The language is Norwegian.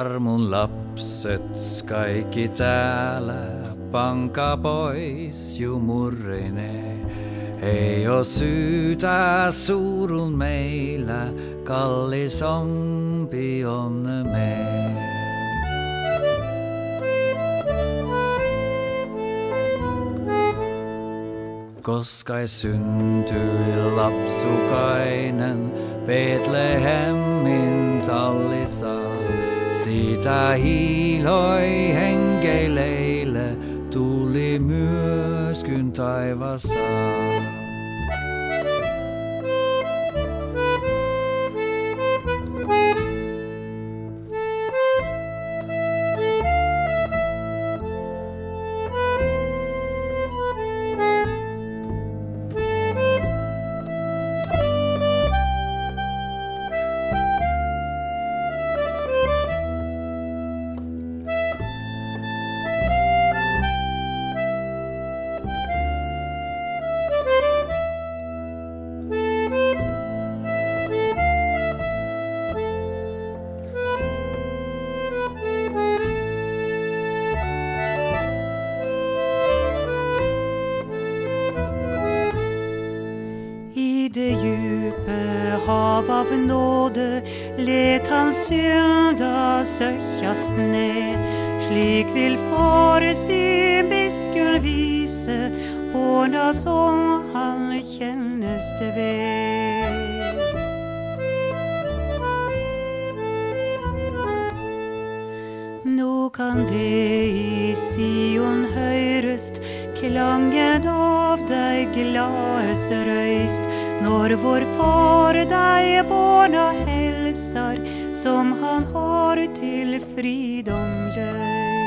Armun lapset kaikki täällä, panka pois jumurrine. Ei oo syytä suurun meillä, kallisompi on me. Koska syntyi lapsukainen Betlehemmin siitä hiiloi henkeileille tuli myöskyn taivassa. Det djupe hav av nåde let han synda søkkjast ned. Slik vil Far sin miskunn vise båna som han kjennes det ved. Nå kan det i Sion høyrest klangen av dei glades røyst, når vår Far deg barna helser, som han har til fridom løyst.